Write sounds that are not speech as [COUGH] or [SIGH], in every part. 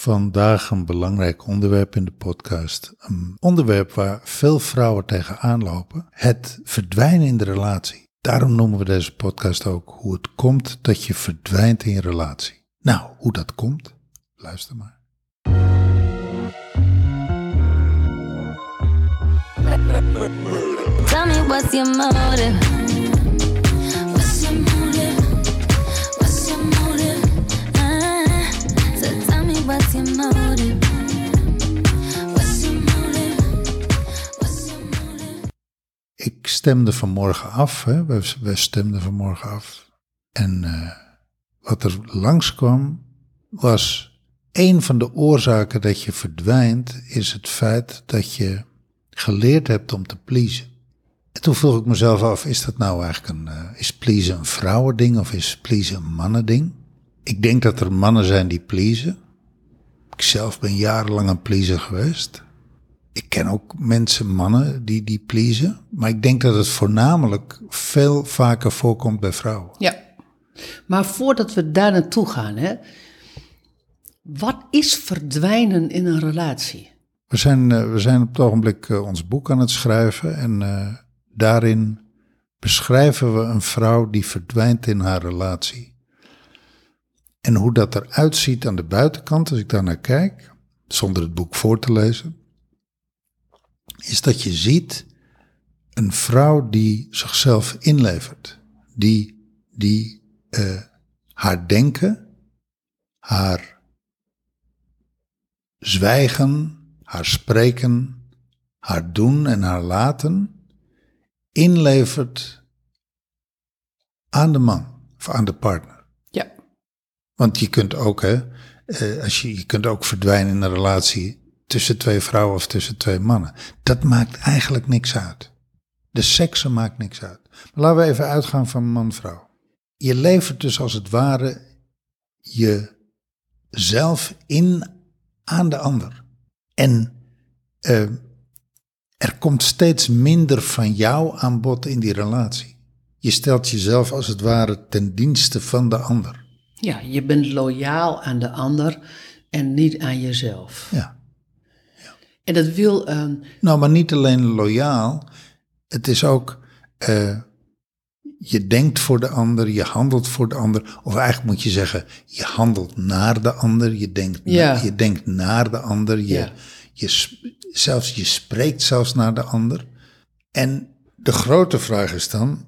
vandaag een belangrijk onderwerp in de podcast. Een onderwerp waar veel vrouwen tegenaan lopen. Het verdwijnen in de relatie. Daarom noemen we deze podcast ook hoe het komt dat je verdwijnt in je relatie. Nou, hoe dat komt, luister maar. Tell me what's your? Ik stemde vanmorgen af, hè? We, stemden vanmorgen af. En eh, wat er langskwam was een van de oorzaken dat je verdwijnt, is het feit dat je geleerd hebt om te pleasen. En toen vroeg ik mezelf af, is dat nou eigenlijk een, eh, is pleasen een vrouwending of is pleasen een mannending? Ik denk dat er mannen zijn die pleasen. Ik zelf ben jarenlang een pleaser geweest. Ik ken ook mensen, mannen, die, die pleasen. Maar ik denk dat het voornamelijk veel vaker voorkomt bij vrouwen. Ja. Maar voordat we daar naartoe gaan, hè, wat is verdwijnen in een relatie? We zijn, eh, we zijn op het ogenblik eh, ons boek aan het schrijven en eh, daarin beschrijven we een vrouw die verdwijnt in haar relatie. En hoe dat eruit ziet aan de buitenkant, als ik daar naar kijk, zonder het boek voor te lezen, is dat je ziet een vrouw die zichzelf inlevert, die, die eh, haar denken, haar zwijgen, haar spreken, haar doen en haar laten inlevert aan de man of aan de partner. Want je kunt ook, hè, eh, als je, je kunt ook verdwijnen in een relatie tussen twee vrouwen of tussen twee mannen. Dat maakt eigenlijk niks uit. De seksen maakt niks uit. Maar laten we even uitgaan van man-vrouw. Je levert dus als het ware jezelf in aan de ander. En eh, er komt steeds minder van jou aan bod in die relatie. Je stelt jezelf als het ware ten dienste van de ander. Ja, je bent loyaal aan de ander en niet aan jezelf. Ja. En dat wil, ehm, Nou, maar niet alleen loyaal. Het is ook, eh, je denkt voor de ander, je handelt voor de ander. Of eigenlijk moet je zeggen, je handelt naar de ander. Je denkt, na- Ja. je denkt naar de ander. Je, Ja. je, zelfs, je spreekt zelfs naar de ander. En de grote vraag is dan,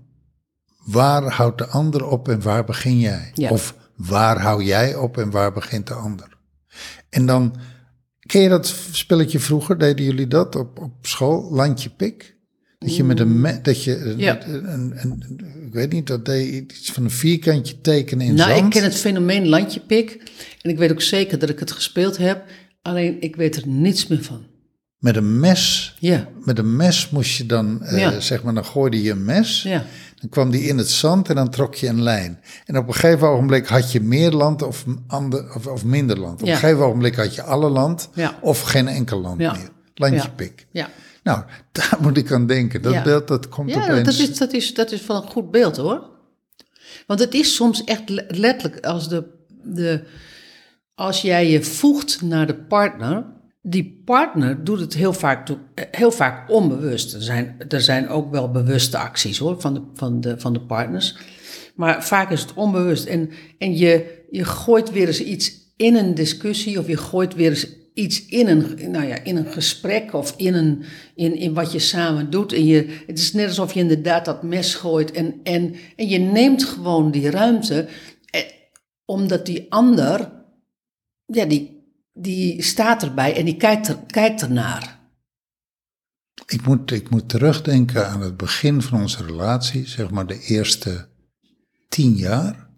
waar houdt de ander op en waar begin jij? Ja. Of waar hou jij op en waar begint de ander? En dan, ken je dat spelletje vroeger? Deden jullie dat op, op school? Landje pik? Dat je met een, me- dat je, Ja. een, een, een- ik weet niet, dat deed iets van een vierkantje tekenen in nou, zand. ik ken het fenomeen landjepik. En ik weet ook zeker dat ik het gespeeld heb. Alleen ik weet er niets meer van. Met een mes, Ja, met een mes moest je dan, eh, Ja. zeg maar, dan gooide je een mes. ja, Dan kwam die in het zand en dan trok je een lijn. En op een gegeven ogenblik had je meer land of, ander, of, of minder land. Op Ja. een gegeven ogenblik had je alle land Ja. of geen enkel land Ja. meer. Landje pik. ja. Nou, [LAUGHS] daar moet ik aan denken. Dat beeld dat komt Ja, opeens. dat is, dat, is, dat is wel een goed beeld hoor. Want het is soms echt le- letterlijk als, de, de, als jij je voegt naar de partner. Die partner doet het heel vaak, eh, heel vaak onbewust. Er zijn, er zijn ook wel bewuste acties hoor, van de, van de, van de partners. Maar vaak is het onbewust. En, en je, je gooit weer eens iets in een discussie of je gooit weer eens iets in een, nou ja, in een gesprek of in, een, in, in wat je samen doet. En je, het is net alsof je inderdaad dat mes gooit en, en, en je neemt gewoon die ruimte, eh, omdat die ander, ja, die, die staat erbij en die kijkt, er, kijkt ernaar. Ik moet, ik moet terugdenken aan het begin van onze relatie, zeg maar de eerste tien jaar.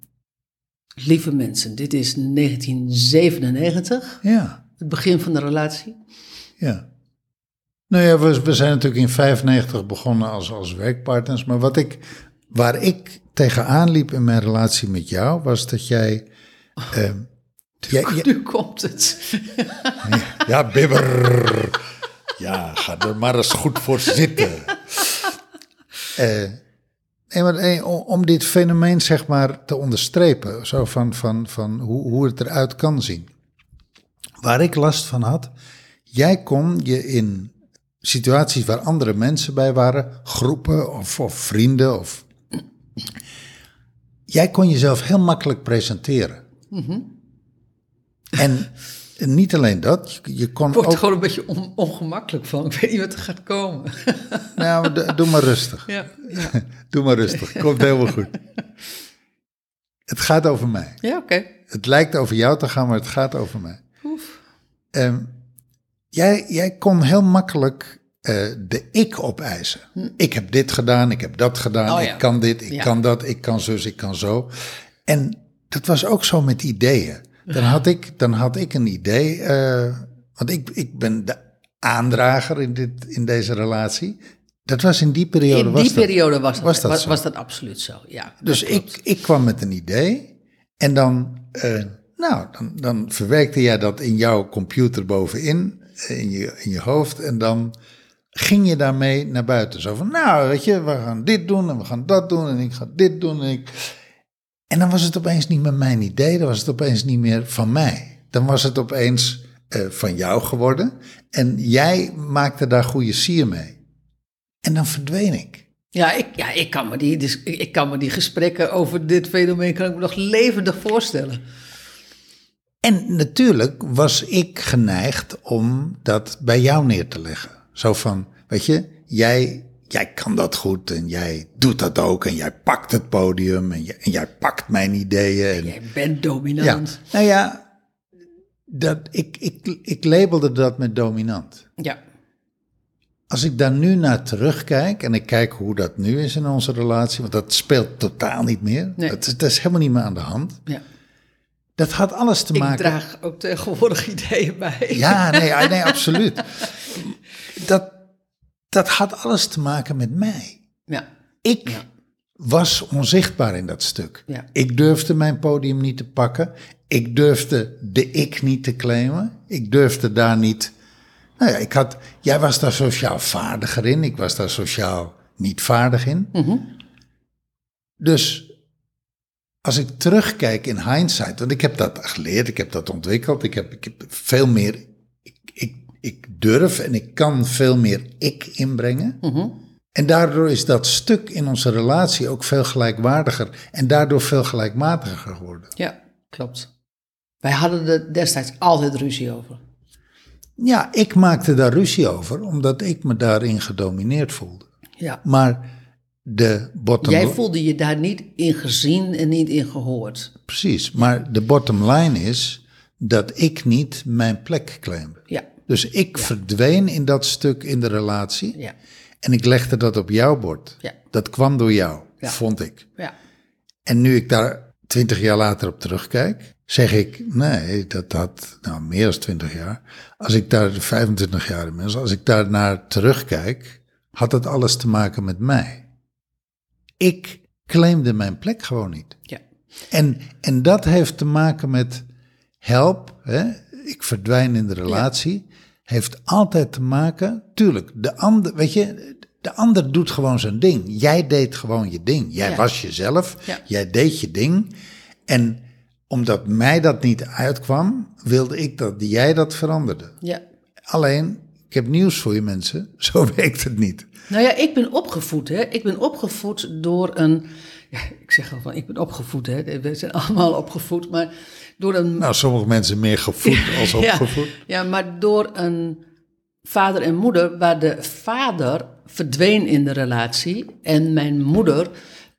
Lieve mensen, dit is 1997, Ja, het begin van de relatie. ja. Nou ja, we, we zijn natuurlijk in 95 begonnen als, als werkpartners. Maar wat ik, waar ik tegenaan liep in mijn relatie met jou, was dat jij... jij- jij- Nu komt het. ja, bibber. Ja, ga er maar eens goed voor zitten. Eh, om- dit fenomeen zeg maar te onderstrepen, zo van, van, van hoe, hoe het eruit kan zien. Waar ik last van had, jij kon je in situaties waar andere mensen bij waren, groepen of, of vrienden, of, jij kon jezelf heel makkelijk presenteren. En niet alleen dat, je, je kon Ik word ook... er gewoon een beetje on- ongemakkelijk van. Ik weet niet wat er gaat komen. [LAUGHS] Nou, doe- maar rustig. Ja, ja. [LAUGHS] Doe maar rustig, komt helemaal goed. [LAUGHS] Het gaat over mij. ja oké. Het lijkt over jou te gaan, maar het gaat over mij. Oef. Ehm, jij, jij kon heel makkelijk eh, de ik opeisen. Ik heb dit gedaan, ik heb dat gedaan, Hm. Oh ja. ik kan dit, ik Ja. kan dat, ik kan zus, ik kan zo. En dat was ook zo met ideeën. Dan had ik, dan had ik een idee, eh, want ik, ik ben de aandrager in, dit, in deze relatie. Dat was in die periode. In was die dat. periode was dat, was dat was, zo. was dat absoluut zo. Ja, Dus dat ik, ik kwam met een idee en dan, eh, nou, dan, dan verwerkte jij dat in jouw computer bovenin, eh, in je, in je hoofd. En dan ging je daarmee naar buiten. Zo van, nou, weet je, we gaan dit doen en we gaan dat doen en ik ga dit doen. En, ik... en dan was het opeens niet meer mijn idee, dan was het opeens niet meer van mij. Dan was het opeens eh, van jou geworden en jij maakte daar goede sier mee. En dan verdween ik. Ja, ik, ja ik, kan me die, dus, ik, ik kan me die gesprekken over dit fenomeen kan ik me nog levendig voorstellen. En natuurlijk was ik geneigd om dat bij jou neer te leggen. Zo van, weet je, jij, jij kan dat goed en jij doet dat ook en jij pakt het podium en, jij- en jij pakt mijn ideeën. En, Jij bent ja, dominant. nou ja, dat, ik, ik, ik labelde dat met dominant. Ja. Als ik daar nu naar terugkijk en ik kijk hoe dat nu is in onze relatie, want dat speelt totaal niet meer. Nee. Dat, is- dat is helemaal niet meer aan de hand. ja. Dat had alles te Ik maken. draag ook tegenwoordig [LAUGHS] ideeën bij. Ja, nee, ja, nee absoluut. [LAUGHS] Dat, dat had alles te maken met mij. Ja. Ik Ja. was onzichtbaar in dat stuk. Ja. Ik durfde mijn podium niet te pakken. Ik durfde de ik niet te claimen. Ik durfde daar niet. Nou ja, ik had. Jij was daar sociaal vaardiger in. Ik was daar sociaal niet vaardig in. Mhm. Dus als ik terugkijk in hindsight, want ik heb dat geleerd, ik heb dat ontwikkeld, ik heb, ik heb veel meer, ik, ik, ik durf en ik kan veel meer ik inbrengen. Mhm. En daardoor is dat stuk in onze relatie ook veel gelijkwaardiger en daardoor veel gelijkmatiger geworden. Ja, klopt. Wij hadden er destijds altijd ruzie over. Ja, ik maakte daar ruzie over, omdat ik me daarin gedomineerd voelde. Ja. Maar de bottom Jij voelde je daar niet in gezien en niet in gehoord. Precies, maar de bottom line is dat ik niet mijn plek claimde. Ja. Dus ik verdween in dat stuk in de relatie Ja. en ik legde dat op jouw bord. Ja. Dat kwam door jou, vond ik. Ja. En nu ik daar twintig jaar later op terugkijk, zeg ik, nee, dat had nou meer dan twintig jaar. Als ik daar 25 jaar inmiddels, als ik daar naar terugkijk, had het alles te maken met mij. Ik claimde mijn plek gewoon niet. Ja. En, en dat heeft te maken met help, hè? ik verdwijn in de relatie, heeft altijd te maken, tuurlijk, de ander, weet je, de ander doet gewoon zijn ding. Jij deed gewoon je ding. Jij Ja. was jezelf, Ja. jij deed je ding. En omdat mij dat niet uitkwam, wilde ik dat jij dat veranderde. Ja. Alleen, ik heb nieuws voor je mensen, [LAUGHS] zo werkt het niet. Nou ja, ik ben opgevoed, hè. Ik ben opgevoed door een... Ja, [LAUGHS] ik zeg al van, ik ben opgevoed, hè. We zijn allemaal opgevoed, maar door een... Nou, sommige mensen meer gevoed [LAUGHS] als opgevoed. Ja, ja, maar door een vader en moeder, waar de vader verdween in de relatie en mijn moeder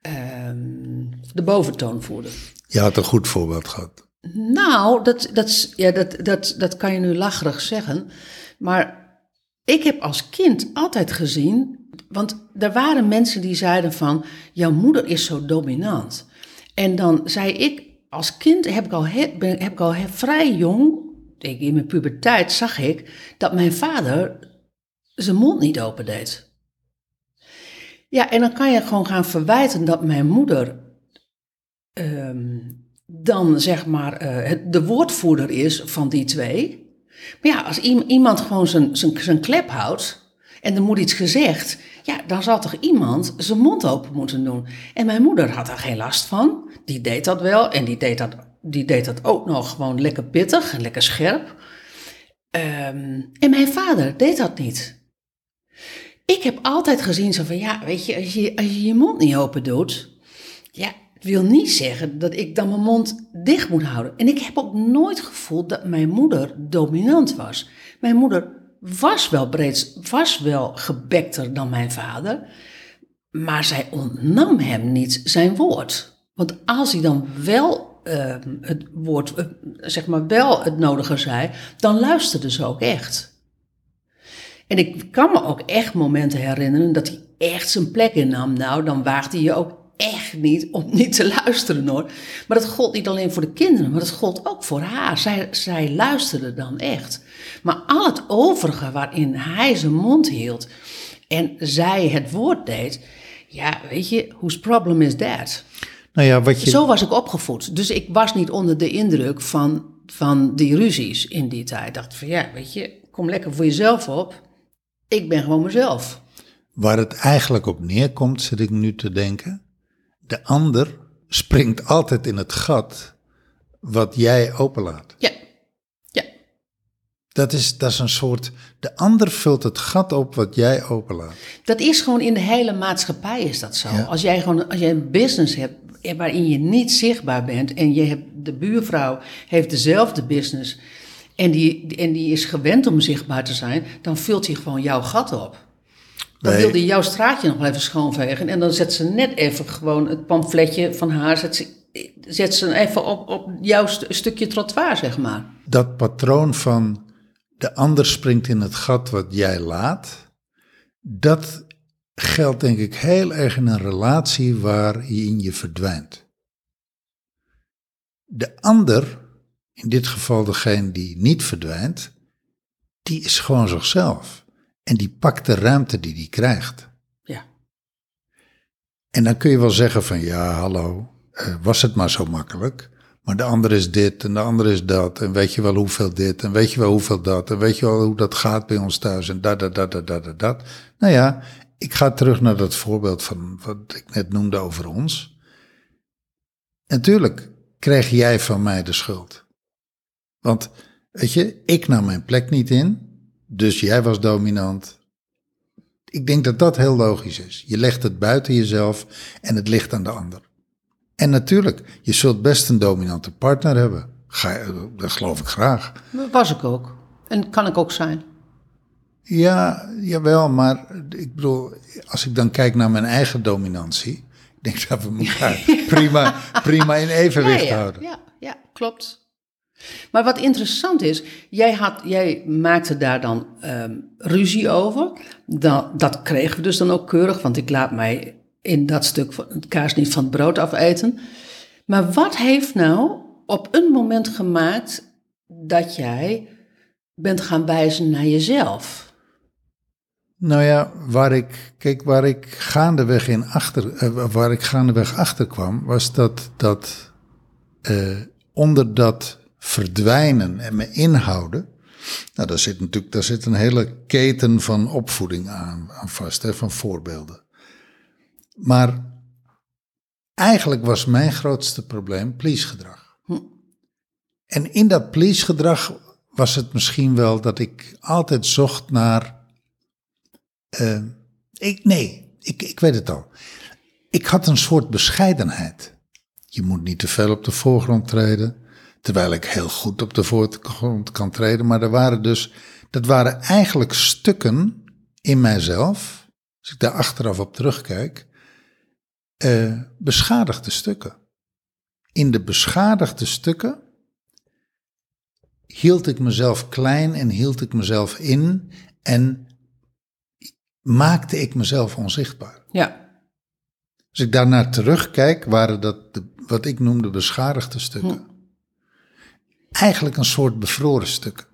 ehm, de boventoon voerde. Je had een goed voorbeeld gehad. Nou, dat, dat, ja, dat, dat, dat kan je nu lacherig zeggen. Maar ik heb als kind altijd gezien. Want er waren mensen die zeiden van. Jouw moeder is zo dominant. En dan zei ik. Als kind heb ik al, heb ik al vrij jong. In mijn puberteit zag ik. dat mijn vader zijn mond niet open deed. Ja, en dan kan je gewoon gaan verwijten dat mijn moeder ehm, dan zeg maar eh, de woordvoerder is van die twee. Maar ja, als iem- iemand gewoon zijn, zijn, zijn klep houdt en er moet iets gezegd, ja, dan zal toch iemand zijn mond open moeten doen. En mijn moeder had daar geen last van. Die deed dat wel en die deed dat, die deed dat ook nog gewoon lekker pittig en lekker scherp. Ehm, en mijn vader deed dat niet. Ik heb altijd gezien zo van, ja, weet je, als je als je, je mond niet open doet, ja, wil niet zeggen dat ik dan mijn mond dicht moet houden. En ik heb ook nooit gevoeld dat mijn moeder dominant was. Mijn moeder was wel breed, was wel gebekter dan mijn vader, maar zij ontnam hem niet zijn woord. Want als hij dan wel eh, het woord, eh, zeg maar wel het nodige zei, dan luisterde ze ook echt. En ik kan me ook echt momenten herinneren dat hij echt zijn plek innam. Nou, dan waagde je ook echt niet om niet te luisteren hoor. Maar dat gold niet alleen voor de kinderen, maar dat gold ook voor haar. Zij, zij luisterde dan echt. Maar al het overige waarin hij zijn mond hield en zij het woord deed, ja, weet je, whose problem is that? Nou ja, wat je, Zo was ik opgevoed. Dus ik was niet onder de indruk van, van die ruzies in die tijd. Ik dacht van ja, weet je, kom lekker voor jezelf op. Ik ben gewoon mezelf. waar het eigenlijk op neerkomt, zit ik nu te denken. De ander springt altijd in het gat wat jij openlaat. Ja, ja, Dat is, dat is een soort. De ander vult het gat op wat jij openlaat. dat is gewoon in de hele maatschappij is dat zo. Ja. Als jij gewoon als jij een business hebt waarin je niet zichtbaar bent en je hebt de buurvrouw heeft dezelfde business en die, en die is gewend om zichtbaar te zijn, dan vult hij gewoon jouw gat op. Dan Wij- wil hij jouw straatje nog wel even schoonvegen. En dan zet ze net even gewoon het pamfletje van haar, zet ze, zet ze even op, op jouw st- stukje trottoir, zeg maar. Dat patroon van de ander springt in het gat wat jij laat, dat geldt denk ik heel erg in een relatie waarin je verdwijnt. De ander, in dit geval degene die niet verdwijnt, die is gewoon zichzelf. En die pakt de ruimte die die krijgt. Ja. En dan kun je wel zeggen van ja, hallo, eh, was het maar zo makkelijk. Maar de ander is dit en de ander is dat. En weet je wel hoeveel dit en weet je wel hoeveel dat. En weet je wel hoe dat gaat bij ons thuis en dat, dat, dat, dat, dat, dat, dat. Nou ja, ik ga terug naar dat voorbeeld van wat ik net noemde over ons. Natuurlijk kreeg jij van mij de schuld. Want, weet je, ik nam mijn plek niet in. Dus jij was dominant. Ik denk dat dat heel logisch is. Je legt het buiten jezelf en het ligt aan de ander. En natuurlijk, je zult best een dominante partner hebben. Ga, dat geloof ik graag. Was ik ook. En kan ik ook zijn. Ja, jawel, maar ik bedoel, als ik dan kijk naar mijn eigen dominantie, ik denk dat we elkaar [LAUGHS] prima, prima in evenwicht ja, ja, houden. Ja, ja, klopt. Maar wat interessant is, jij, had, jij maakte daar dan ehm, ruzie over. Dat, dat kregen we dus dan ook keurig, want ik laat mij in dat stuk van kaas niet van het brood afeten. Maar wat heeft nou op een moment gemaakt dat jij bent gaan wijzen naar jezelf? Nou ja, waar ik, kijk, waar ik gaandeweg in achter, eh, waar ik gaandeweg achter kwam, was dat, dat eh, onder dat verdwijnen en me inhouden, nou, daar zit natuurlijk, daar zit een hele keten van opvoeding aan, aan vast, hè, van voorbeelden. Maar eigenlijk was mijn grootste probleem please-gedrag. En in dat please-gedrag was het misschien wel dat ik altijd zocht naar eh, ik, nee, ik, ik weet het al. Ik had een soort bescheidenheid. Je moet niet te veel op de voorgrond treden. Terwijl ik heel goed op de voorgrond kan treden. Maar er waren dus, dat waren eigenlijk stukken in mijzelf. Als ik daar achteraf op terugkijk. eh, beschadigde stukken. In de beschadigde stukken hield ik mezelf klein en hield ik mezelf in. En maakte ik mezelf onzichtbaar. Ja, Als ik daarnaar terugkijk, waren dat de, wat ik noemde beschadigde stukken. Eigenlijk een soort bevroren stukken.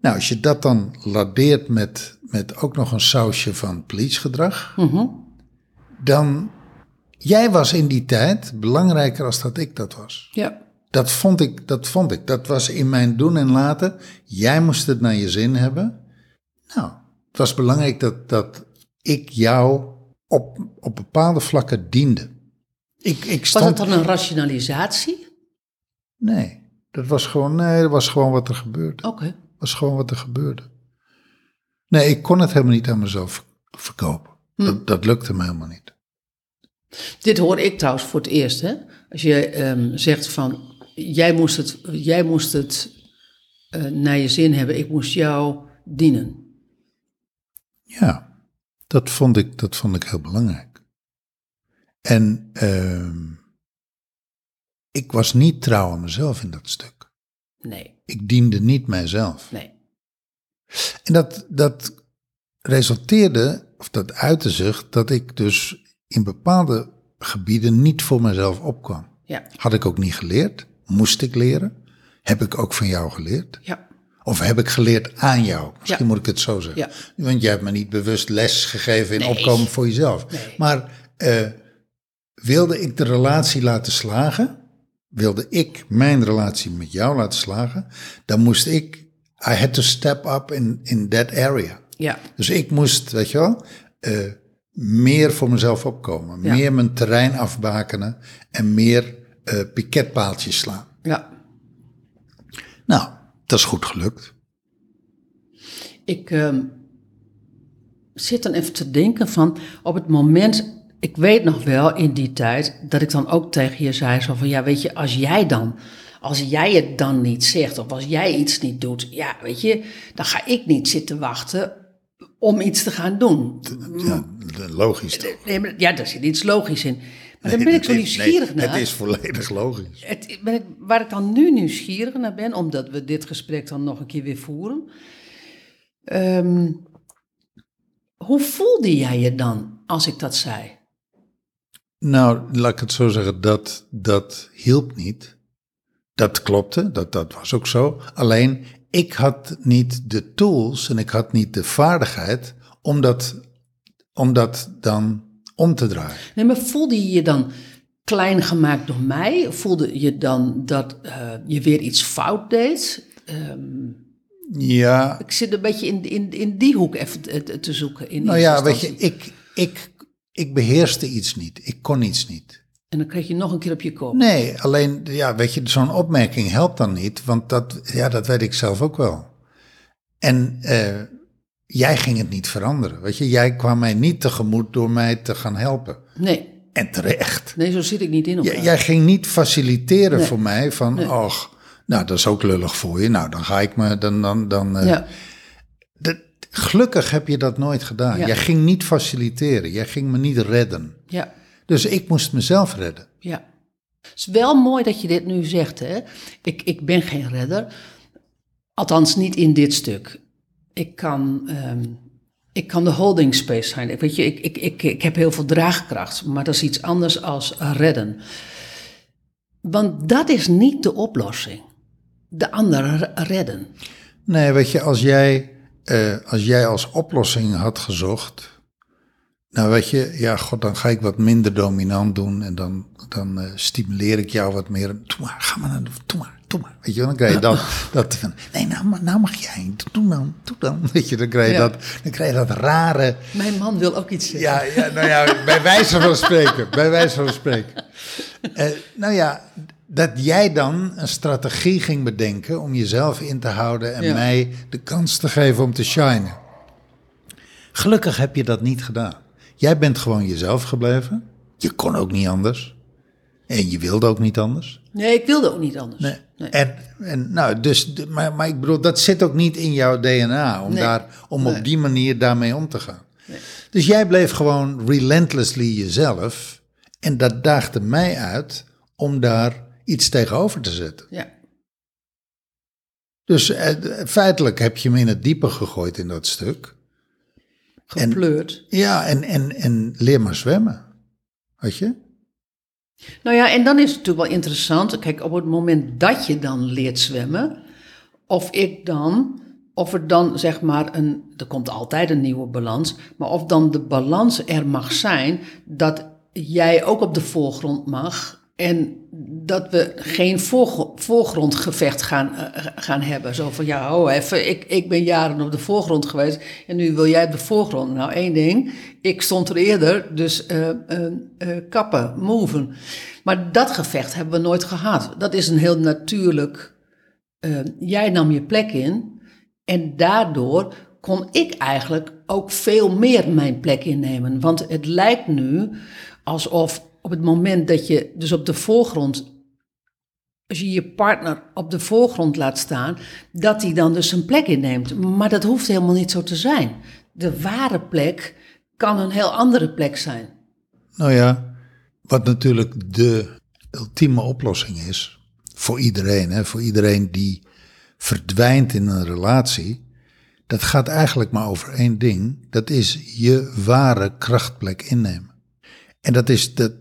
Nou, als je dat dan ladeert met, met ook nog een sausje van please-gedrag, dan. Jij was in die tijd belangrijker als dat ik dat was. ja, Dat vond ik, dat vond ik. Dat was in mijn doen en laten. Jij moest het naar je zin hebben. Nou, het was belangrijk dat, dat ik jou op, op bepaalde vlakken diende. Ik, ik was stond... het dan een rationalisatie? Nee, dat was gewoon, nee, dat was gewoon wat er gebeurde. Oké, was gewoon wat er gebeurde. Nee, ik kon het helemaal niet aan mezelf verkopen. Dat, dat lukte me helemaal niet. Dit hoor ik trouwens voor het eerst, hè? Als je ehm, zegt van, jij moest het, jij moest het eh, naar je zin hebben, ik moest jou dienen. Ja, dat vond ik, dat vond ik heel belangrijk. En ehm, ik was niet trouw aan mezelf in dat stuk. Nee, Ik diende niet mijzelf. nee. En dat, dat resulteerde, of dat uitte zich, dat ik dus in bepaalde gebieden niet voor mezelf opkwam. Ja, Had ik ook niet geleerd, moest ik leren. Heb ik ook van jou geleerd? ja, Of heb ik geleerd aan jou? Misschien Ja. moet ik het zo zeggen. Ja. Want jij hebt me niet bewust les gegeven in Nee. opkomen voor jezelf. Nee. Maar eh, wilde ik de relatie laten slagen, wilde ik mijn relatie met jou laten slagen, dan moest ik, I had to step up in, in that area. ja, Dus ik moest, weet je wel, eh, meer voor mezelf opkomen. Ja. Meer mijn terrein afbakenen en meer eh piketpaaltjes slaan. ja. Nou, dat is goed gelukt. Ik ehm, zit dan even te denken van, op het moment, ik weet nog wel in die tijd, dat ik dan ook tegen je zei, zo van, ja, weet je, als jij dan, als jij het dan niet zegt, of als jij iets niet doet, ja, weet je, dan ga ik niet zitten wachten om iets te gaan doen. Ja, logisch toch? Nee, maar, ja, daar zit iets logisch in. Maar dan ben ik zo nieuwsgierig nee, naar. Het is volledig logisch. Het, ben ik, waar ik dan nu nieuwsgierig naar ben, omdat we dit gesprek dan nog een keer weer voeren. Ehm, hoe voelde jij je dan als ik dat zei? Nou, laat ik het zo zeggen, dat, dat hielp niet. Dat klopte, dat, dat was ook zo. Alleen, ik had niet de tools en ik had niet de vaardigheid om dat, om dat dan om te draaien. Nee, maar voelde je je dan klein gemaakt door mij? Voelde je dan dat eh, je weer iets fout deed? Ehm, Ja, ik zit een beetje in, in, in die hoek even te, zoeken. In nou ja, weet je, ik, ik, ik beheerste iets niet. Ik kon iets niet. En dan kreeg je nog een keer op je kop. Nee, alleen, ja, weet je, zo'n opmerking helpt dan niet, want dat, ja, dat weet ik zelf ook wel. En eh, jij ging het niet veranderen, weet je. Jij kwam mij niet tegemoet door mij te gaan helpen. Nee, En terecht. nee, zo zit ik niet in J- elkaar. jij ging niet faciliteren Nee. voor mij van, Nee. och, nou, dat is ook lullig voor je. Nou, dan ga ik me, dan, dan, dan. eh, ja. Gelukkig heb je dat nooit gedaan. Ja. Jij ging niet faciliteren, jij ging me niet redden. ja. Dus ik moest mezelf redden. Ja. Het is wel mooi dat je dit nu zegt, hè. Ik, ik ben geen redder. Althans, niet in dit stuk. Ik kan, ehm, ik kan de holding space zijn. Ik, weet je, ik, ik, ik, ik heb heel veel draagkracht, maar dat is iets anders als redden. Want dat is niet de oplossing. De ander redden. Nee, weet je, als jij, eh, als jij als oplossing had gezocht. Nou, weet je, ja, god, dan ga ik wat minder dominant doen en dan, dan eh, stimuleer ik jou wat meer. Doe maar, ga maar, naar de- doe maar, doe maar. Weet je, dan krijg je dat, [LAUGHS] dat van, nee, nou, nou mag jij, doe dan, doe dan. [LAUGHS] Weet je, dan krijg je, Ja. dat, dan krijg je dat rare, Mijn man wil ook iets zeggen. ja, ja, nou ja, bij wijze van spreken, bij wijze van spreken. [LAUGHS] Eh, nou ja, dat jij dan een strategie ging bedenken om jezelf in te houden en Ja. mij de kans te geven om te shinen. Gelukkig heb je dat niet gedaan. Jij bent gewoon jezelf gebleven. Je kon ook niet anders. En je wilde ook niet anders. Nee, ik wilde ook niet anders. Nee. Nee. En, en nou, dus, maar, maar ik bedoel, dat zit ook niet in jouw DNA om, Nee. daar, om Nee. op die manier daarmee om te gaan. Dus jij bleef gewoon relentlessly jezelf. En dat daagde mij uit om daar iets tegenover te zetten. Ja. Dus eh, feitelijk heb je me in het diepe gegooid in dat stuk. Gepleurd. Ja, en, en, en leer maar zwemmen. Weet je? Nou ja, en dan is het natuurlijk wel interessant. Kijk, op het moment dat je dan leert zwemmen, of ik dan, of er dan zeg maar een, er komt altijd een nieuwe balans, maar of dan de balans er mag zijn dat jij ook op de voorgrond mag en dat we geen voorgr- voorgrondgevecht gaan, eh, gaan hebben. Zo van, ja, oh even, ik, ik ben jaren op de voorgrond geweest en nu wil jij op de voorgrond. Nou, één ding, ik stond er eerder, dus eh, eh, kappen, moven. Maar dat gevecht hebben we nooit gehad. Dat is een heel natuurlijk... jij nam je plek in En daardoor kon ik eigenlijk ook veel meer mijn plek innemen. Want het lijkt nu alsof op het moment dat je dus op de voorgrond, als je je partner op de voorgrond laat staan, dat hij dan dus een plek inneemt. Maar dat hoeft helemaal niet zo te zijn. De ware plek kan een heel andere plek zijn. Nou ja, wat natuurlijk de ultieme oplossing is voor iedereen, hè, voor iedereen die verdwijnt in een relatie, dat gaat eigenlijk maar over één ding. Dat is je ware krachtplek innemen. En dat is, dat,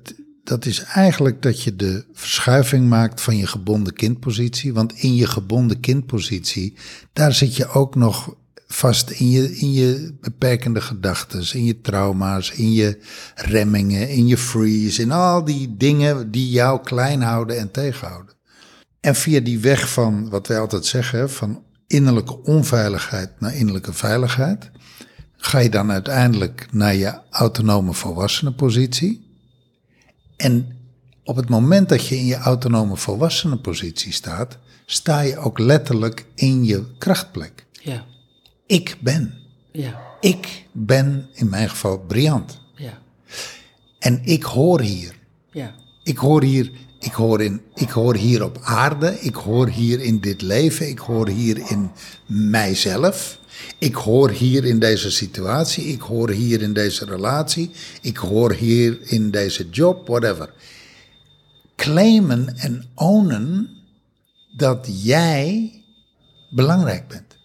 dat is eigenlijk dat je de verschuiving maakt van je gebonden kindpositie. Want in je gebonden kindpositie, daar zit je ook nog vast in je, in je beperkende gedachten, in je trauma's, in je remmingen, in je freeze, in al die dingen die jou klein houden en tegenhouden. En via die weg van, wat wij altijd zeggen, van innerlijke onveiligheid naar innerlijke veiligheid, ga je dan uiteindelijk naar je autonome volwassenenpositie. En op het moment dat je in je autonome volwassenenpositie staat, sta je ook letterlijk in je krachtplek. Ja, Ik ben. ja, Ik ben in mijn geval briljant. ja, En ik hoor hier. ja. Ik hoor hier, ik hoor, in, ik hoor hier op aarde, ik hoor hier in dit leven, ik hoor hier in mijzelf. Ik hoor hier in deze situatie, ik hoor hier in deze relatie, ik hoor hier in deze job, whatever. Claimen en ownen dat jij belangrijk bent.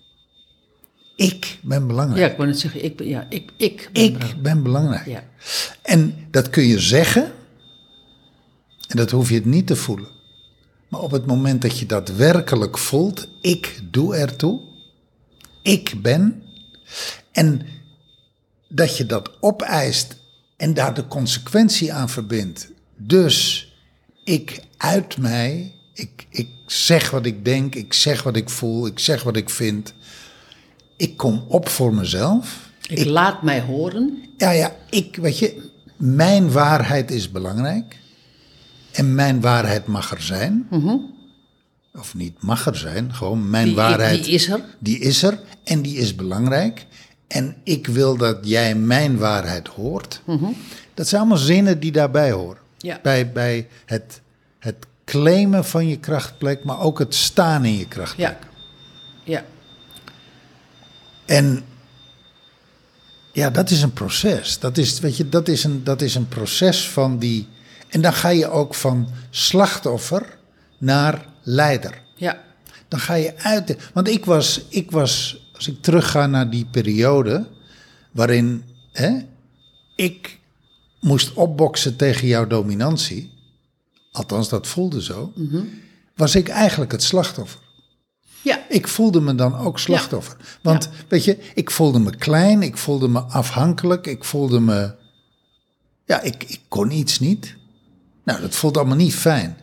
Ik ben belangrijk. Ja, ik wou net zeggen, ik ben, ja, ik, ik ben Ik belangrijk. ben belangrijk. Ja, En dat kun je zeggen, en dat hoef je het niet te voelen. Maar op het moment dat je dat werkelijk voelt, ik doe ertoe, ik ben, en dat je dat opeist en daar de consequentie aan verbindt. Dus ik uit mij, ik, ik zeg wat ik denk, ik zeg wat ik voel, ik zeg wat ik vind. Ik kom op voor mezelf. ik, laat mij horen. Ja, ja, ik, weet je, mijn waarheid is belangrijk. En mijn waarheid mag er zijn. Of niet mag er zijn, gewoon mijn Die, waarheid. die is er. Die is er en die is belangrijk. En ik wil dat jij mijn waarheid hoort. Dat zijn allemaal zinnen die daarbij horen. Ja. Bij, bij het, het claimen van je krachtplek, maar ook het staan in je krachtplek. Ja, ja, En ja, dat is een proces. Dat is, weet je, dat is, een, dat is een proces van die. En dan ga je ook van slachtoffer naar leider. ja, Dan ga je uit. de- want ik was, ik was, als ik terugga naar die periode. waarin hè, ik moest opboksen tegen jouw dominantie. Althans, dat voelde zo. Was ik eigenlijk het slachtoffer. ja, Ik voelde me dan ook slachtoffer. Want weet je, ik voelde me klein, ik voelde me afhankelijk, ik voelde me. Ja, ik, ik kon iets niet. Nou, dat voelt allemaal niet fijn.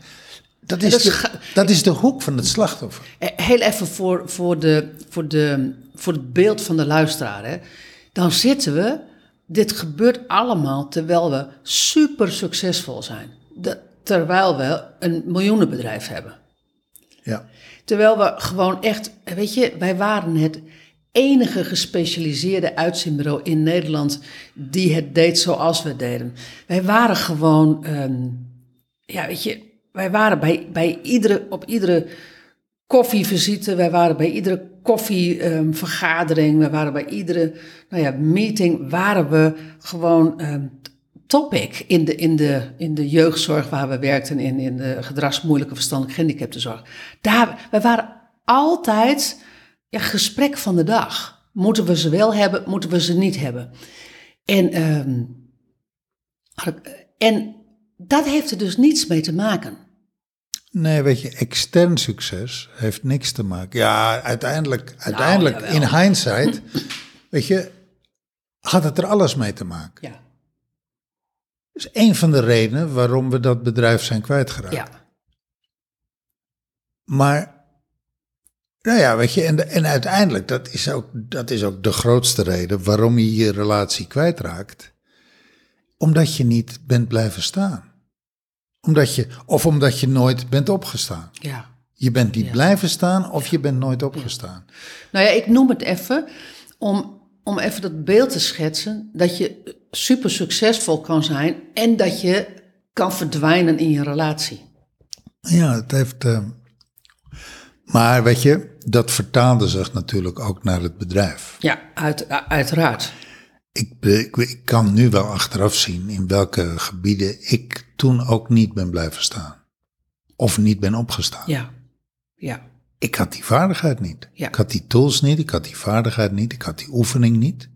Dat is, dat is de, dat is de hoek van het slachtoffer. Eh, Heel even voor, voor, de, voor, de, voor het beeld van de luisteraar. Hè. Dan zitten we, dit gebeurt allemaal terwijl we super succesvol zijn. De- terwijl we een miljoenenbedrijf hebben. Ja. Terwijl we gewoon echt, weet je, wij waren het enige gespecialiseerde uitzendbureau in Nederland die het deed zoals we deden. Wij waren gewoon, ehm, ja, weet je, wij waren bij, bij iedere, op iedere koffievisite, wij waren bij iedere koffievergadering, wij waren bij iedere nou ja, meeting, waren we gewoon ehm, topic in de, in, de, in de jeugdzorg waar we werkten, in, in de gedragsmoeilijke verstandelijk gehandicaptenzorg. Daar, wij waren altijd ja, gesprek van de dag. Moeten we ze wel hebben, moeten we ze niet hebben? En, ehm, en dat heeft er dus niets mee te maken. Nee, weet je, extern succes heeft niks te maken. Ja, uiteindelijk, uiteindelijk Nou, jawel. in hindsight, weet je, had het er alles mee te maken. Ja, Dat is een van de redenen waarom we dat bedrijf zijn kwijtgeraakt. ja, Maar, nou ja, weet je, en, en uiteindelijk, dat is, ook, dat is ook de grootste reden waarom je je relatie kwijtraakt. Omdat je niet bent blijven staan. Omdat je, of omdat je nooit bent opgestaan. ja, Je bent niet Ja. blijven staan of je bent nooit opgestaan. Nou ja, ik noem het even om, om even dat beeld te schetsen. Dat je super succesvol kan zijn en dat je kan verdwijnen in je relatie. Ja, het heeft. eh, maar weet je, dat vertaalde zich natuurlijk ook naar het bedrijf. Ja, uit, uiteraard. Ik, ik kan nu wel achteraf zien in welke gebieden ik toen ook niet ben blijven staan. Of niet ben opgestaan. Ja, ja, Ik had die vaardigheid niet. Ja. Ik had die tools niet, ik had die vaardigheid niet, ik had die oefening niet.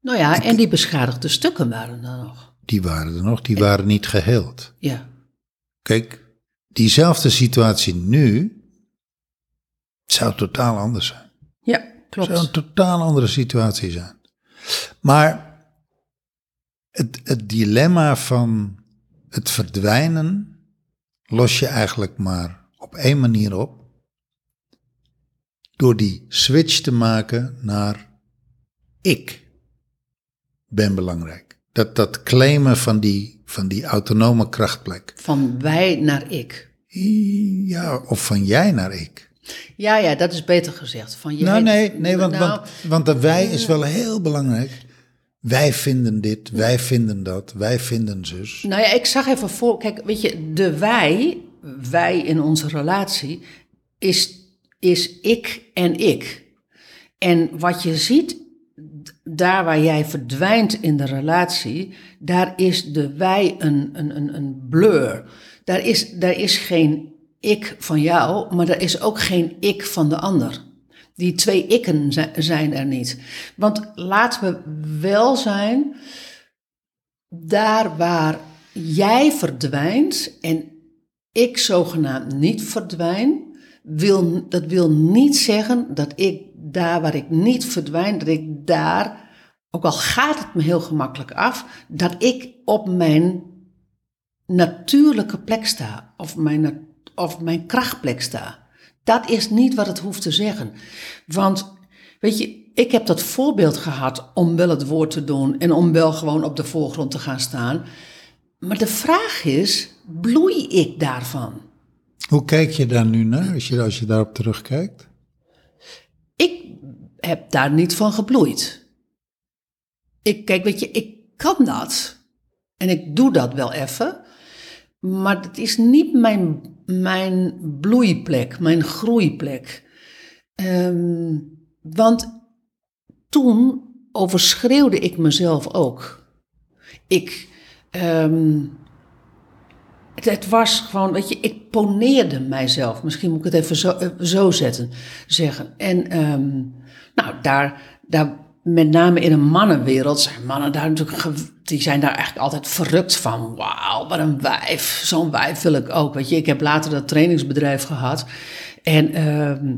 Nou ja, en die beschadigde stukken waren er nog. Die waren er nog, die waren niet geheeld. Ja, Kijk, diezelfde situatie nu zou totaal anders zijn. ja klopt. zou een totaal andere situatie zijn. Maar het, het dilemma van het verdwijnen los je eigenlijk maar op één manier op. Door die switch te maken naar ik ben belangrijk. Dat, dat claimen van die, van die autonome krachtplek. Van wij naar ik. Ja, of van jij naar ik. Ja, ja, dat is beter gezegd. Van jij, Nou, nee, nee want, Nou, want, want de wij is wel heel belangrijk. Wij vinden dit, wij vinden dat, wij vinden zus. Nou ja, ik zag even voor. Kijk, weet je, de wij, wij in onze relatie, is, is ik en ik. En wat je ziet, daar waar jij verdwijnt in de relatie, daar is de wij een, een, een, een blur. Daar is, daar is geen ik van jou, maar er is ook geen ik van de ander. Die twee ikken zi- zijn er niet. Want laten we wel zijn, daar waar jij verdwijnt en ik zogenaamd niet verdwijn, wil, dat wil niet zeggen dat ik daar waar ik niet verdwijn, dat ik daar, ook al gaat het me heel gemakkelijk af, dat ik op mijn natuurlijke plek sta, of mijn, of mijn krachtplek sta. Dat is niet wat het hoeft te zeggen. Want, weet je, ik heb dat voorbeeld gehad om wel het woord te doen en om wel gewoon op de voorgrond te gaan staan. Maar de vraag is, bloei ik daarvan? Hoe kijk je daar nu naar als je, als je daarop terugkijkt? Ik heb daar niet van gebloeid. Ik, kijk, weet je, ik kan dat. En ik doe dat wel even. Maar het is niet mijn, mijn bloeiplek, mijn groeiplek. Ehm, want toen overschreeuwde ik mezelf ook. Ik, ehm, het, was gewoon, weet je, ik poneerde mijzelf. Misschien moet ik het even zo, eh, zo zetten, zeggen. En ehm, nou, daar, daar, met name in een mannenwereld, zijn mannen daar natuurlijk, die zijn daar eigenlijk altijd verrukt van. Wauw, wat een wijf. Zo'n wijf wil ik ook. Weet je, ik heb later dat trainingsbedrijf gehad. En ehm,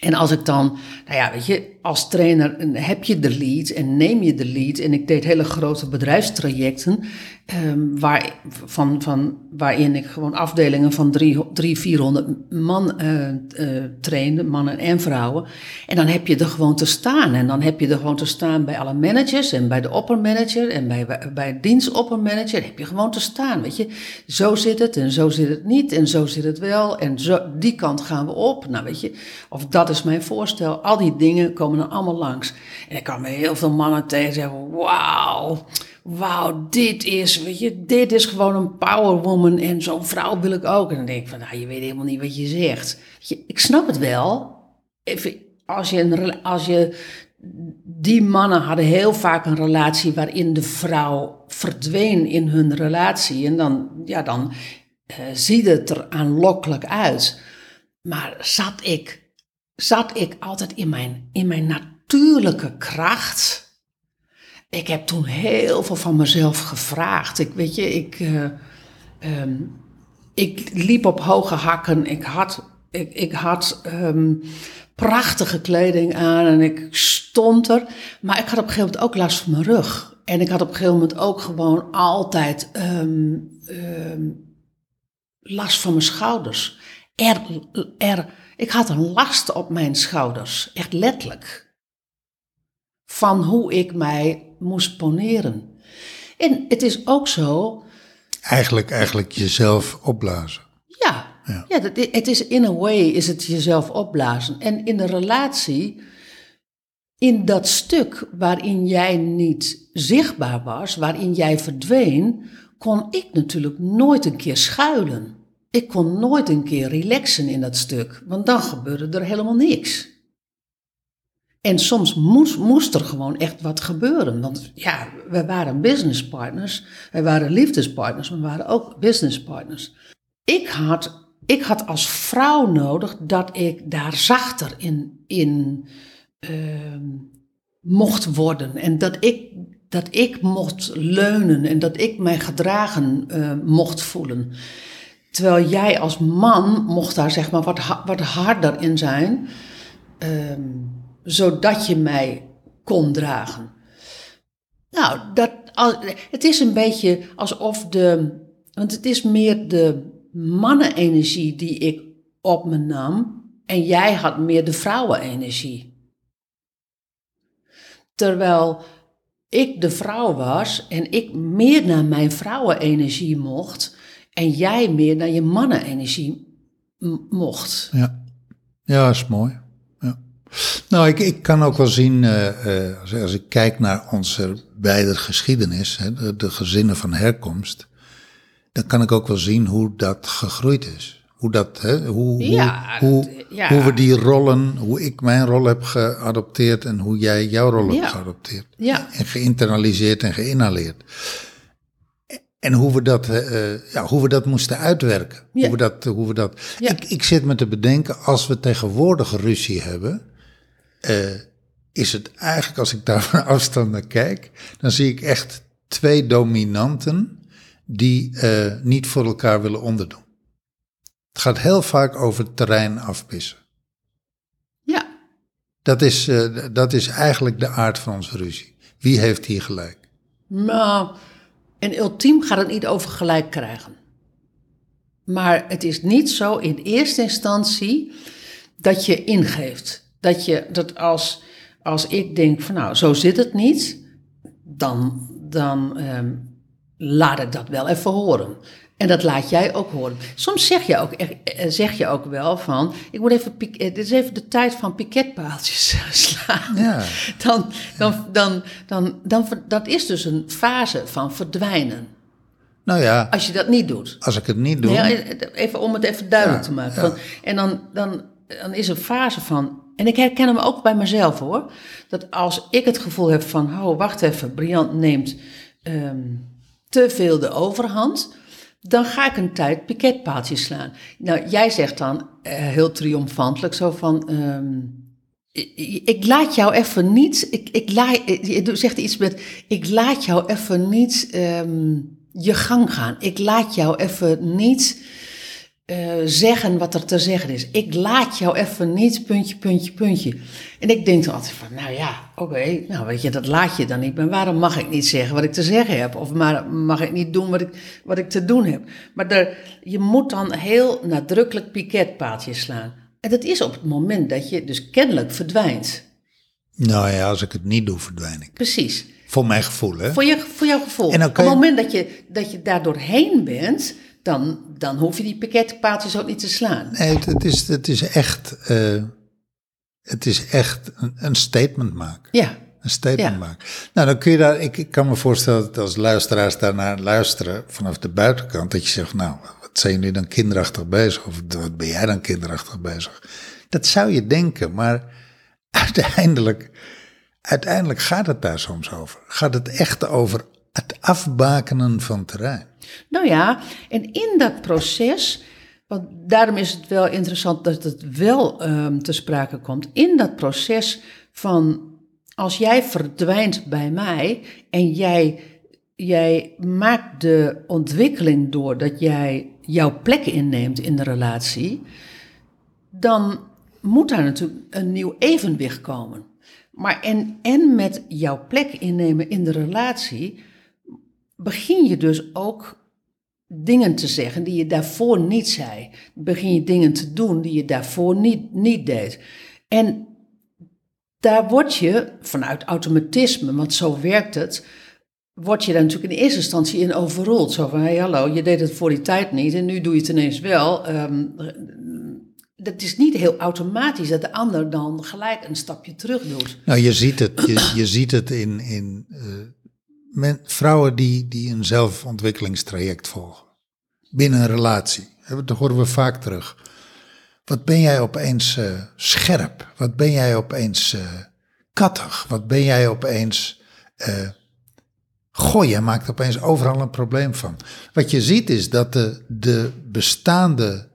en als ik dan, nou ja, weet je, als trainer heb je de lead en neem je de lead. En ik deed hele grote bedrijfstrajecten, ehm, waar, van, van, waarin ik gewoon afdelingen van drie, drie 400 man eh eh, trainde, mannen en vrouwen. En dan heb je er gewoon te staan. En dan heb je er gewoon te staan bij alle managers en bij de oppermanager en bij, bij, dienstoppermanager. Heb je gewoon te staan, weet je. Zo zit het en zo zit het niet en zo zit het wel. En zo, die kant gaan we op. Nou, weet je, of dat is mijn voorstel. Al die dingen komen dan allemaal langs. En ik kan me heel veel mannen tegen zeggen, wauw, wauw, dit is, weet je, dit is gewoon een powerwoman en zo'n vrouw wil ik ook. En dan denk ik van, nou, je weet helemaal niet wat je zegt. Ik snap het wel. Als je, als je, die mannen hadden heel vaak een relatie waarin de vrouw verdween in hun relatie. En dan, ja, dan eh, ziet het er aanlokkelijk uit. Maar zat ik, zat ik altijd in mijn, in mijn natuurlijke kracht? Ik heb toen heel veel van mezelf gevraagd. Ik weet je, ik, eh, ehm, ik liep op hoge hakken. Ik had, ik, ik had ehm, prachtige kleding aan en ik stond er. Maar ik had op een gegeven moment ook last van mijn rug. En ik had op een gegeven moment ook gewoon altijd ehm, last van mijn schouders. Er, er, ik had een last op mijn schouders, echt letterlijk. Van hoe ik mij moest poneren. En het is ook zo, Eigenlijk, eigenlijk jezelf opblazen. ja, Ja. Ja, dat, het is in a way is het jezelf opblazen. En in een relatie, in dat stuk waarin jij niet zichtbaar was, waarin jij verdween, kon ik natuurlijk nooit een keer schuilen. Ik kon nooit een keer relaxen in dat stuk, want dan gebeurde er helemaal niks. En soms moest, moest er gewoon echt wat gebeuren. Want ja, we waren businesspartners, wij waren liefdespartners, maar we waren ook businesspartners. Ik had, ik had als vrouw nodig dat ik daar zachter in, in ehm, mocht worden. En dat ik, dat ik mocht leunen en dat ik mij gedragen eh, mocht voelen. Terwijl jij als man mocht daar zeg maar wat, wat harder in zijn, ehm, zodat je mij kon dragen. Nou, dat, het is een beetje alsof de. Want het is meer de mannenenergie die ik op me nam. En jij had meer de vrouwenenergie. Terwijl ik de vrouw was en ik meer naar mijn vrouwenenergie mocht. En jij meer naar je mannenenergie mocht. Ja, ja is mooi. Nou, ik, ik kan ook wel zien, eh, eh, als, als ik kijk naar onze beide geschiedenis, hè, de, de gezinnen van herkomst, dan kan ik ook wel zien hoe dat gegroeid is. Hoe, dat, hè, hoe, Ja, hoe, dat- ja. hoe we die rollen, hoe ik mijn rol heb geadopteerd en hoe jij jouw rol Ja. hebt geadopteerd. Ja. En geïnternaliseerd en geïnhaleerd. En hoe we dat, eh, eh, ja, hoe we dat moesten uitwerken. Ja. Hoe we dat, hoe we dat. Ja. Ik, ik zit me te bedenken, als we tegenwoordig ruzie hebben, eh, is het eigenlijk, als ik daar [LAUGHS] van afstand naar kijk, dan zie ik echt twee dominanten die eh, niet voor elkaar willen onderdoen. Het gaat heel vaak over terrein afpissen. Ja, Dat is, eh, dat is eigenlijk de aard van onze ruzie. Wie heeft hier gelijk? Nou, en ultiem gaat het niet over gelijk krijgen. Maar het is niet zo in eerste instantie dat je ingeeft. Dat je dat als, als ik denk van nou, zo zit het niet, dan, dan ehm, laat ik dat wel even horen. En dat laat jij ook horen. Soms zeg je ook, echt- eh, zeg je ook wel van, ik moet even, eh, dit is even de tijd van piketpaaltjes [LAUGHS] slaan Ja, dan, dan, dan, dan, dan, dat is dus een fase van verdwijnen. nou ja, Als je dat niet doet. als ik het niet doe. Even om het even duidelijk Ja, te maken. Van, en dan, dan, dan is een fase van. En ik herken hem ook bij mezelf hoor. Dat als ik het gevoel heb van, oh wacht even, Briant neemt ehm, te veel de overhand. Dan ga ik een tijd piketpaaltjes slaan. Nou, jij zegt dan eh, heel triomfantelijk zo van. ehm, ik, laat jou even niet. Ik, ik laat, je zegt iets met. Ik laat jou even niet ehm, je gang gaan. Ik laat jou even niet eh, zeggen wat er te zeggen is. Ik laat jou even niet puntje, puntje, puntje. En ik denk dan altijd van, nou ja, oké, nou weet je, dat laat je dan niet. Maar waarom mag ik niet zeggen wat ik te zeggen heb? Of maar mag ik niet doen wat ik, wat ik te doen heb? Maar er, je moet dan heel nadrukkelijk piketpaaltjes slaan. En dat is op het moment dat je dus kennelijk verdwijnt. Nou ja, als ik het niet doe, verdwijn ik. Precies. Voor mijn gevoel, hè? Voor, je, voor jouw gevoel. En Op het moment dat je, dat je daar doorheen bent, dan, dan hoef je die piketpaaltjes ook niet te slaan. Nee, het, is, het is echt, eh, het is echt een, een statement maken. Ja, Een statement Ja. maken. Nou, dan kun je daar, ik, ik kan me voorstellen dat als luisteraars daarnaar luisteren vanaf de buitenkant, dat je zegt, nou, wat zijn jullie dan kinderachtig bezig? Of wat ben jij dan kinderachtig bezig? Dat zou je denken, maar [LAUGHS] uiteindelijk, uiteindelijk gaat het daar soms over. Gaat het echt over het afbakenen van terrein. Nou ja, en in dat proces, want daarom is het wel interessant dat het wel ehm, te sprake komt, in dat proces van als jij verdwijnt bij mij en jij, jij maakt de ontwikkeling door dat jij jouw plek inneemt in de relatie, dan moet daar natuurlijk een nieuw evenwicht komen. Maar en, en met jouw plek innemen in de relatie, begin je dus ook dingen te zeggen die je daarvoor niet zei. Begin je dingen te doen die je daarvoor niet, niet deed. En daar word je vanuit automatisme, want zo werkt het, word je daar natuurlijk in eerste instantie in overrold. Zo van, hey, hallo, je deed het voor die tijd niet en nu doe je het ineens wel. Ehm, dat is niet heel automatisch dat de ander dan gelijk een stapje terug doet. Nou, je ziet het, je, je ziet het in, in eh, men, vrouwen die, die een zelfontwikkelingstraject volgen. Binnen een relatie. Dat horen we vaak terug. Wat ben jij opeens eh, scherp? Wat ben jij opeens eh kattig? Wat ben jij opeens... eh gooi, jij maakt opeens overal een probleem van. Wat je ziet is dat de, de bestaande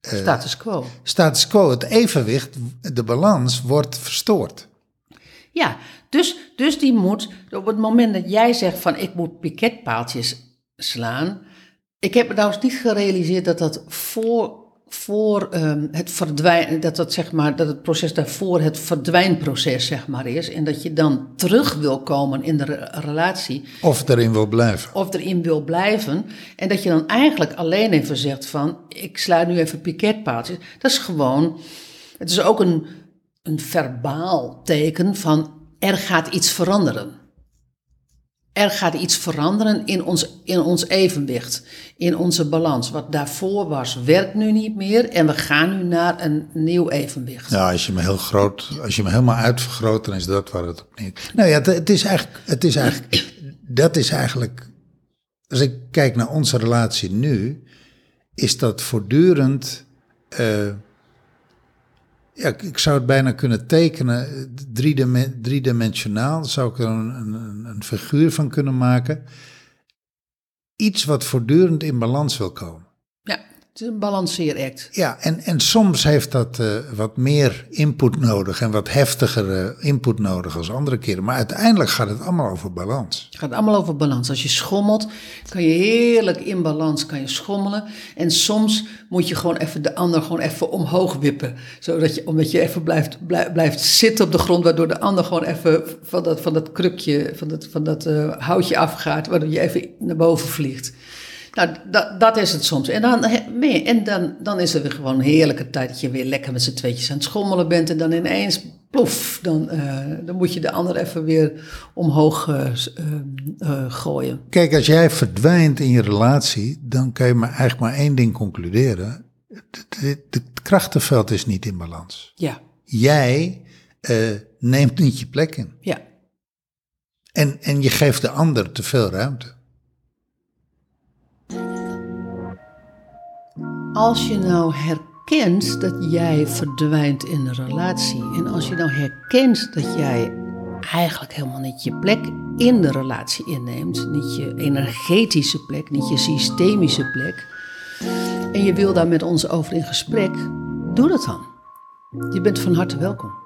Status quo. status quo, het evenwicht, de balans wordt verstoord. Ja, dus, dus die moet, op het moment dat jij zegt van ik moet piketpaaltjes slaan. Ik heb me trouwens niet gerealiseerd dat dat voor, voor ehm, het verdwijnen, dat, dat, zeg maar, dat het proces daarvoor het verdwijnproces zeg maar is. En dat je dan terug wil komen in de re- relatie Of erin wil blijven. of erin wil blijven. En dat je dan eigenlijk alleen even zegt van, ik sluit nu even piketpaaltjes. Dat is gewoon, het is ook een, een verbaal teken van, er gaat iets veranderen. Er gaat iets veranderen in ons, in ons evenwicht, in onze balans. Wat daarvoor was, werkt nu niet meer en we gaan nu naar een nieuw evenwicht. Ja, als je me heel groot, als je me helemaal uitvergroot, dan is dat waar het op neer. Nou ja, het, het is eigenlijk, het is eigenlijk, dat is eigenlijk, als ik kijk naar onze relatie nu, is dat voortdurend, eh, ja, ik- zou het bijna kunnen tekenen, eh, driedimen- driedimensionaal, zou ik er een, een, een figuur van kunnen maken. Iets wat voortdurend in balans wil komen. Het is een balanceeract. Ja, en, en soms heeft dat eh, wat meer input nodig en wat heftigere input nodig als andere keren. Maar uiteindelijk gaat het allemaal over balans. Het gaat allemaal over balans. Als je schommelt, kan je heerlijk in balans kan je schommelen. En soms moet je gewoon even de ander gewoon even omhoog wippen. Zodat je, omdat je even blijft, blijft, blijft zitten op de grond, waardoor de ander gewoon even van dat, van dat krukje, van dat, van dat eh, houtje afgaat, waardoor je even naar boven vliegt. Nou, dat, dat is het soms. En, dan, en dan, dan is er weer gewoon een heerlijke tijd dat je weer lekker met z'n tweetjes aan het schommelen bent. En dan ineens, ploef, dan, eh, dan moet je de ander even weer omhoog eh, eh, gooien. Kijk, als jij verdwijnt in je relatie, dan kan je maar eigenlijk maar één ding concluderen. Het, krachtenveld is niet in balans. Ja, Jij neemt niet je plek in. ja. En, en je geeft de ander te veel ruimte. Als je nou herkent dat jij verdwijnt in een relatie. En als je nou herkent dat jij eigenlijk helemaal niet je plek in de relatie inneemt. Niet je energetische plek, niet je systemische plek. En je wil daar met ons over in gesprek. Doe dat dan. Je bent van harte welkom.